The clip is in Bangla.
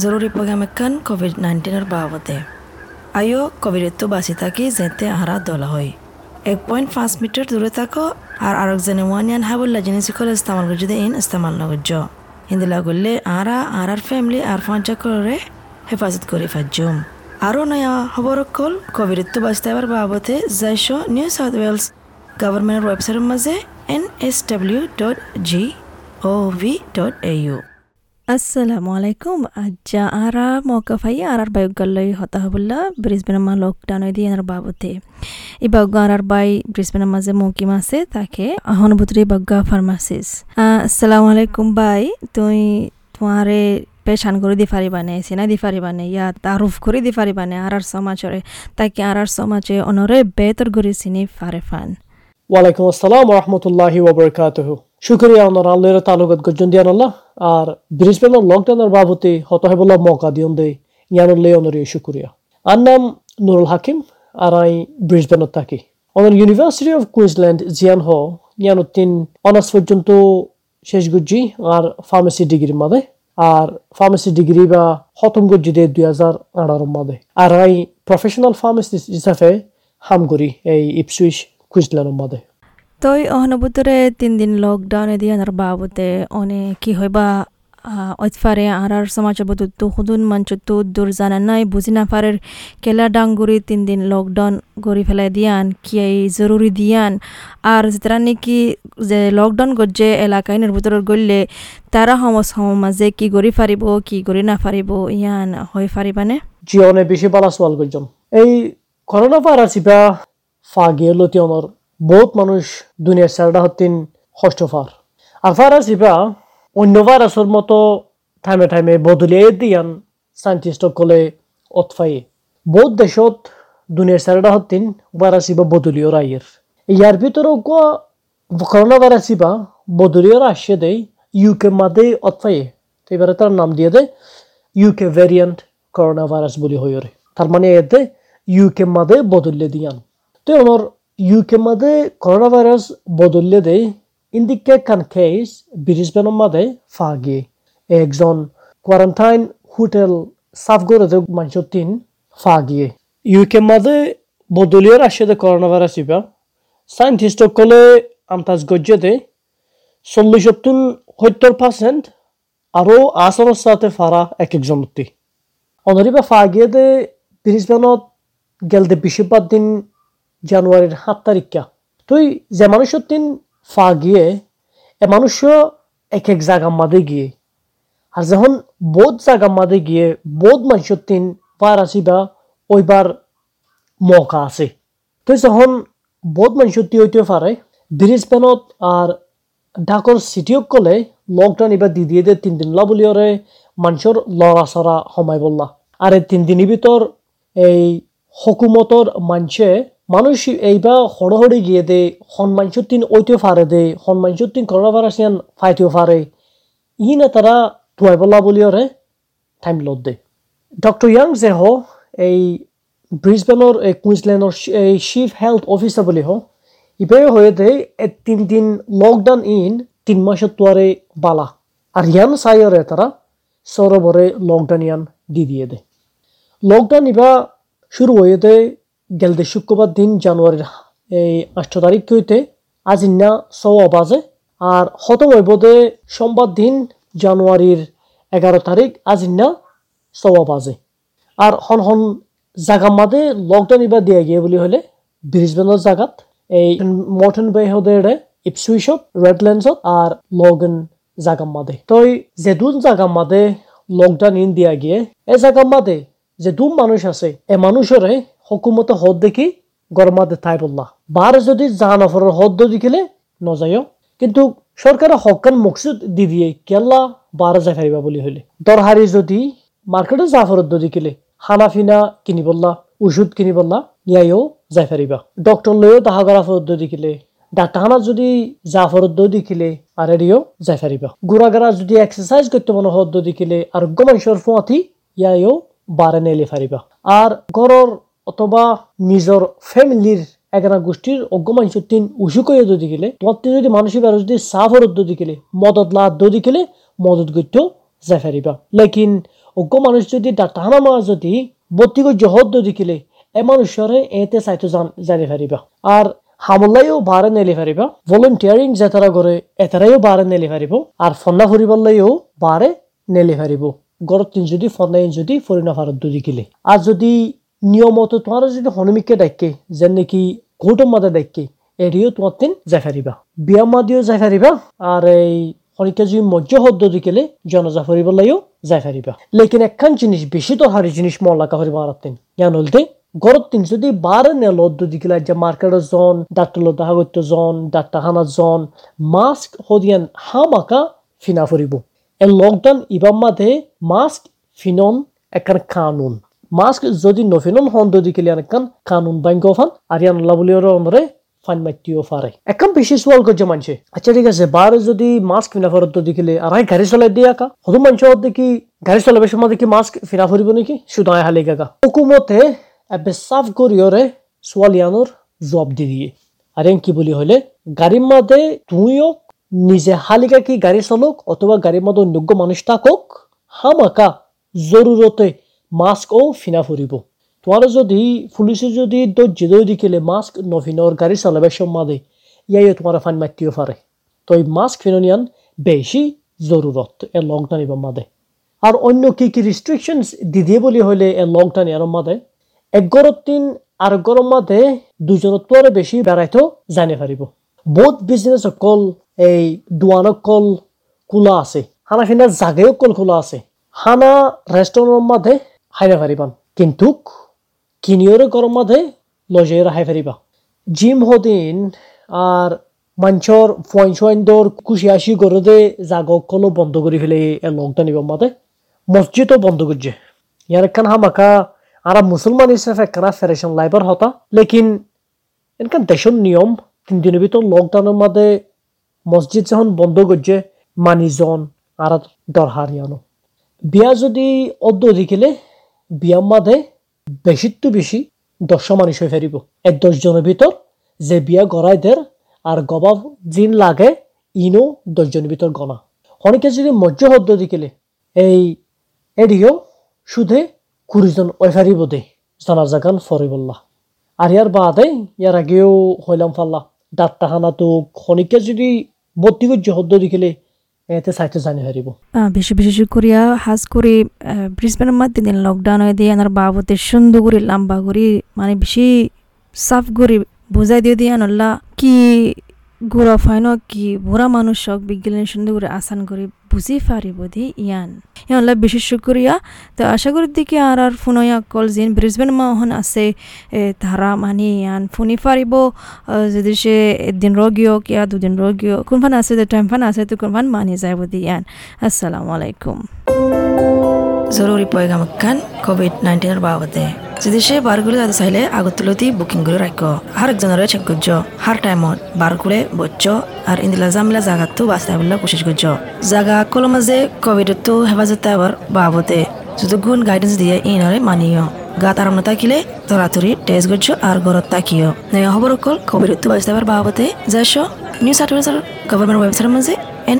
জরুরি প্রোগ্রাম একান কোভিড নাইন্টিনের বাবদে আইও কোভিডের বাঁচি থাকি যেতে আহারা দলা হয়। এক পয়েন্ট পাঁচ মিটার দূরে থাকো আর আরেকজনে ওয়ানিয়ান হাবুল্লা জিনিস সকল ইস্তেমাল করছে ইন ইস্তেমাল নগর্য হিন্দিলা করলে আরা আর আর ফ্যামিলি আর পঞ্চা করে হেফাজত করে ফাজুম আরও নয়া খবর কল কোভিডের তো বাঁচতে আবার বাবদে যাইশ নিউ সাউথ ওয়েলস গভর্নমেন্টের ওয়েবসাইটের মাঝে N S W dot G O V dot A U. আসসালামু আলাইকুম আজ্জা আরা মৌকা ফাই আর আর বায়ুগাল্লাই হতা হবুল্লা ব্রিসবেন মা লকডাউন দিয়ে আর বাবতে এই বাগ্গা আর বাই ব্রিসবেন মাঝে মৌকিম আছে তাকে হনুভূতরি বাগ্গা ফার্মাসিস আসসালামু আলাইকুম বাই তুই তোমারে পেশান করে দি পারিবানে চিনাই দি পারিবানে ইয়া তারুফ করে দি পারিবানে আর আর সমাজরে তাকে আর আর সমাজে অনরে বেতর করে চিনি ফারে ফান ওয়ালাইকুম আসসালাম রহমতুল্লাহি ওবরকাতহ শুক্রিয়া ওনার আল্লাহর তালুকত গজন দিয়ান আল্লাহ। আর ব্রিসবেনের লকডাউনের বাবতে হত হেবলা মৌকা দিয়ন দে। ইয়ানুর লে অনর শুক্রিয়া। আর নাম নুরুল হাকিম, আর আই ব্রিসবেনত থাকি। অনার ইউনিভার্সিটি অফ কুইন্সল্যান্ড জিয়ান হ। ইয়ানুর তিন অনার্স পর্যন্ত শেষ গুজি আর ফার্মেসি ডিগ্রির মাদে। আর ফার্মেসি ডিগ্রি বা খতম গজ্জি দে দুই হাজার আঠারোর মাদে। আর আই প্রফেশনাল ফার্মেসিস্ট হিসাবে হাম করি এই ইপসুইশ কুইন্সল্যান্ডের মাদে। তই অহনবুতরে তিন দিন লকডাউনে দিয়ে আর বাবতে অনে কি হয় বা ঐতফারে আর আর সমাজের বদুত্তু হুদুন মঞ্চত্তু দূর জানা নাই বুঝি না পারে কেলা ডাঙ্গুরি তিন দিন লকডাউন গড়ি ফেলাই দিয়ান কি এই জরুরি দিয়ান? আর যেটা নাকি যে লকডাউন গজ্জে এলাকায় নির্ভুতর গড়লে তারা সমস মাঝে কি গড়ি ফারিব কি গড়ি না ফারিব ইয়ান হয়ে ফারিবানে জিয়নে বেশি বালা সোয়াল করছেন এই করোনা ভাইরাস ইবা ফাগিয়ে লতিয়নর বহুত মানুষ দুনিয়ার সারডা হতিন হষ্টফার আর ভাইরাস ইবা অন্য ভাইরাসের মতো টাইমে টাইমে বদলিয়ে দিয়ান সাইন্টিস্ট কলে অতফাই বহুত দেশত দুনিয়ার সারডা হতিন ভাইরাস ইবা বদলিও রাইয়ের ইয়ার ভিতরেও করোনা ভাইরাস ইবা বদলিও আসছে দেয় ইউকে মাদে অতফাইয়ে এবারে তার নাম দিয়ে দেয় ইউকে ভ্যারিয়েন্ট করোনা ভাইরাস বলি হইরে তার মানে এতে ইউকে মাদে বদলে দিয়ান। তো ওনার ইউকে মাদে করোনা ভাইরাস বদলে দেয় ইন দি কেক কান কেস ব্রিসবেনের মাদে ফাগি একজন কোয়ারেন্টাইন হোটেল সাফ করে দে মানুষ তিন ফাগিয়ে ইউকে মাদে বদলিয়ে আসছে দে করোনা ভাইরাস ইবা সাইন্টিস্ট কলে আমতাজ গজ্জে দে চল্লিশ সত্তর পার্সেন্ট আৰু জানুয়ারির সাত তারিখা তুই যে মানুষের দিন ফা গিয়ে এ মানুষ এক এক জায়গা মাদে গিয়ে। আর যখন বোধ জায়গা মাদে গিয়ে বোধ মানুষের দিন বার আসিবা, ওইবার মৌকা আছে। তুই যখন বোধ মানুষের তি হইতে পারে ব্রিসবেনত আর ঢাকর সিটিও কলে লকডাউন এবার দি দিয়ে দে, তিন দিন লা বলি ওরে, মানুষের লড়া চড়া সময় বললা। আর এই তিন দিনের ভিতর এই হকুমতর মানুষে মানুষ এইবা হড়হড়ি গিয়ে দে হন মানুষের তিন ওইতেও পারে দে তিন করোনা ভাইরাস ইয়ান ফাইতেও পারে ই না তারা ধুয়াই বলা বলি ওরে টাইম লোড দে। ডক্টর ইয়াং যে হ, এই ব্রিসবেনের এই কুইন্সল্যান্ডর এই চিফ হেলথ অফিসার বলি হ ইবে হয়ে দে তিন দিন লকডাউন ইন তিন মাসের তোয়ারে বালা। আর ইয়ান সাইরে তারা সরবরে লকডাউন ইয়ান দি দিয়ে দে। লকডাউন ইবা শুরু হয়ে দে গেলদে শুক্রবার দিন জানুয়ারির, এই আষ্ট তারিখ হইতে আজিন্না সৌ বাজে। আর হতম হইব দে সোমবার দিন জানুয়ারির এগারো তারিখ আজিন্না সৌ বাজে। আর হন হন জাগা মাদে লকডাউন ইবা দিয়ে গিয়ে বলি হলে ব্রিজবেনের জাগাত, এই মর্টন বে হদে ইপসুইশত রেডল্যান্ডসত আর লগন জাগা মাদে। তই যেদুন জাগা মাদে লকডাউন ইন দিয়া গিয়ে, এ জাগা মাদে যে দু মানুষ আছে, এ মানুষরে দেখি গরমাদে তাই বললা বার যদি জাহানফরের হদ দেখিলে নজাইও কিন্তু সরকারের হকান মকসুদ দি দিয়ে, কেল্লা বার যাই ফারিবা বলি হইলে দরহারি যদি মার্কেটে জাফরত দেখিলে খানা ফিনা কিনি বললা ওষুধ কিনি বললা ইয়াইও যাই ফারিবা ডক্টর লইও তাহাগারা ফরত দেখিলে ডাক্তারখানা যদি জাফরত দেখিলে আর এডিও যাই ফারিবা গুড়াগারা যদি এক্সারসাইজ করতে মনে হদ দেখিলে আর গমাইশর ফুয়াতি ইয়াইও বারে নেলে ফারিবা আর ঘরের অথবা নিজৰ ফ্যামিলির এগারা গোষ্ঠীর অজ্ঞ মানুষের তিন উসুকয়ে যদি গেলে যদি মানুষের বেড়া যদি সাফরত যদি গেলে মদত লা যদি গেলে মদত করতেও যাই ফারিবা লেকিন অজ্ঞ মানুষ যদি ডাক্তারখানা মা যদি বত্তিক জহদ দেখিলে এ মানুষরে এতে চাইতো জানি পারিবা আর হামলাইও বারে নেলি পারিব ভলেন্টিয়ারিং যেতারা করে এতারাইও নেলি পারিব আর ফন্না ফুরিবলৈও বারে নেলি পারিব গড়ত যদি ফন্নাই যদি ফরিনা ফারত দুদি কিলে আর যদি নিয়মত তোমার যদি হনুমিককে ডাকে যেন নাকি কোর্টৰ মাদে ডাকে এৰিও তোমার তিন যাই পারিবা বিয়া মাদিও যাই পারিবা আর এই শনিকে যদি মজ্জ শব্দ দিকেলে জনজা ফুরিবলৈও যাই পারিবা লেকিন একখান জিনিস বেশি তো হারি জিনিস মল্লাকা ফুরিব আর তিন ইয়ান হলতে গরত তিন যদি বারে নে লদ্দ দিকিলা যে মার্কেটের জন, ডাক্তার লদ্দা জন, ডাক্তার হানা জন, মাস্ক হদিয়ান হামাকা ফিনা ফুরিব। এ লকডাউন ইবাম মাঝে মাস্ক ফিনন একান কানুন। মাস্ক যদি নফিনন হন্দ দিকিলে একান কানুন বাইঙ্গ ফান আর ইয়ান আল্লাহ বলি ফাইন মাইটিও ফারে একদম বেশি সোয়াল করছে মানুষে আচ্ছা ঠিক আছে বারে যদি মাস্ক ফিনা ফরত দেখিলে আর গাড়ি চলাই দিয়ে আঁকা হদু মানুষ দেখি গাড়ি চলাবে সময় দেখি মাস্ক ফিনা ফুরিব নাকি শুধু হালি গাগা হুকুমতে এবে সাফ করিয়রে সোয়ালিয়ানোর জব দি দিয়ে আর কি বলি হলে গাড়ির মধ্যে তুইও নিজে হালিকা কি গাড়ি চলক অথবা গাড়ির মধ্যে অন্যজ্ঞ মানুষ থাকক হামাকা জরুরতে মাস্ক ও ফিনা ফুরিব তোমার যদি পুলিশে যদি দর্জি দই দিকিলে মাস্ক নফিনর গাড়ি চালাবে সম্মাদে ইয়াই তোমার ফান মাতিও পারে তো এই মাস্ক ফিননিয়ান বেশি জরুরত এ লকডাউন ইবার মাদে। আর অন্য কি কি রিস্ট্রিকশনস দিদিয়ে বলি হলে এ লকডাউন ইয়ার মাদে? এক গরত দিন আর গরম মাঝে দুজনত তোরে বেশি জানি পারিব বহুত বিজনেস অকল এই দোয়ান কল খোলা আছে। হানা ফিনার জাগে অকল খোলা আছে। হানা রেস্টুরেন্টের মাঝে হাইরা পারিবান কিন্তু কিনিয়রে গরম মাঝে লজে হাই পারিবা জিম হদিন আর মাঞ্চর ফয়েন সোয়াইন দর কুশি আসি গরদে জাগ অকলও বন্ধ করে ফেলে এ লকডাউন ইবার মাঝে মসজিদও বন্ধ করছে ইয়ার একখান হামাকা আর মুসলমান হিসেবে একখানা ফেরেশন লাইবার হতা। লেকিন এনকান দেশের নিয়ম, তিন দিনের ভিতর লকডাউনের মাঝে মসজিদ যখন বন্ধ করছে মানিজন আর দর হারিয়ানো বিয়া যদি অদ্য দেখিলে বিয়ার মাঝে বেশির বেশি দশশো মানুষ হয়ে ফেরিব। এক দশজনের ভিতর যে বিয়া গড়াই দের আর গবাব জিন লাগে, ইনো দশজনের ভিতর গনা। অনেকে যদি মজ্জ হদ্দ দেখিলে, এই এডিও শুধু কুড়িজন ওইফারি বোধে জানাজা গান ফরিবল্লা আর ইয়ার বাদে ইয়ার আগেও হইলাম ফাল্লা। ডাক্তারখানা তো খনিকে যদি করছে হদ্দ দেখিলে এতে সাইতে জানি হারিব। বেশি বেশি করিয়া হাজ করে ব্রিসবেনের মধ্যে দিন লকডাউন হয়ে দিয়ে আনার বাবতে সুন্দর করে, লম্বা করে মানে বেশি সাফ বুঝাই দিয়ে দিয়ে আনল্লা কি গোড়া ফাইন কি বুড়া মানুষ হক বিজ্ঞানী সুন্দর করে আসান করে বুঝি পারিব দি ইয়ান। ইয়ানলা বিশেষ করিয়া তো আশা করি দিকে আর আর ফোনয়া কল জিন ব্রিসবেন মাহন আছে তারা মানে ইয়ান ফোনি পারিব যদি সে একদিন রোগীও কিয়া দুদিন রোগীও কোনফান আছে যে টাইম ফান আছে তো কোনফান মানি যাব দি ইয়ান। আসসালামু আলাইকুম। জরুরি পয়গাম খান কোভিড নাইন্টিনের বাবদে। যদি সে বারগুলো যাতে চাইলে আগতুলতি বুকিং করে রাখো হার একজনের চেক করছ হার টাইমত বারগুলে বচ্চ আর ইন্দিলা জামিলা জাগাতো বাঁচতে বলে কোশিশ করছ জাগা কল মাঝে কোভিডতো হেফাজতে আবার বাবদে যদি গুণ গাইডেন্স দিয়ে ইনরে মানিও গাত আরাম থাকিলে তরাতরি টেস্ট করছ আর ঘরত তাকিও নয়া খবর কল কোভিডতো বাঁচতে আবার বাবদে যাইছ নিউ সার্টিফিকেট গভর্নমেন্ট ওয়েবসাইটের মাঝে এন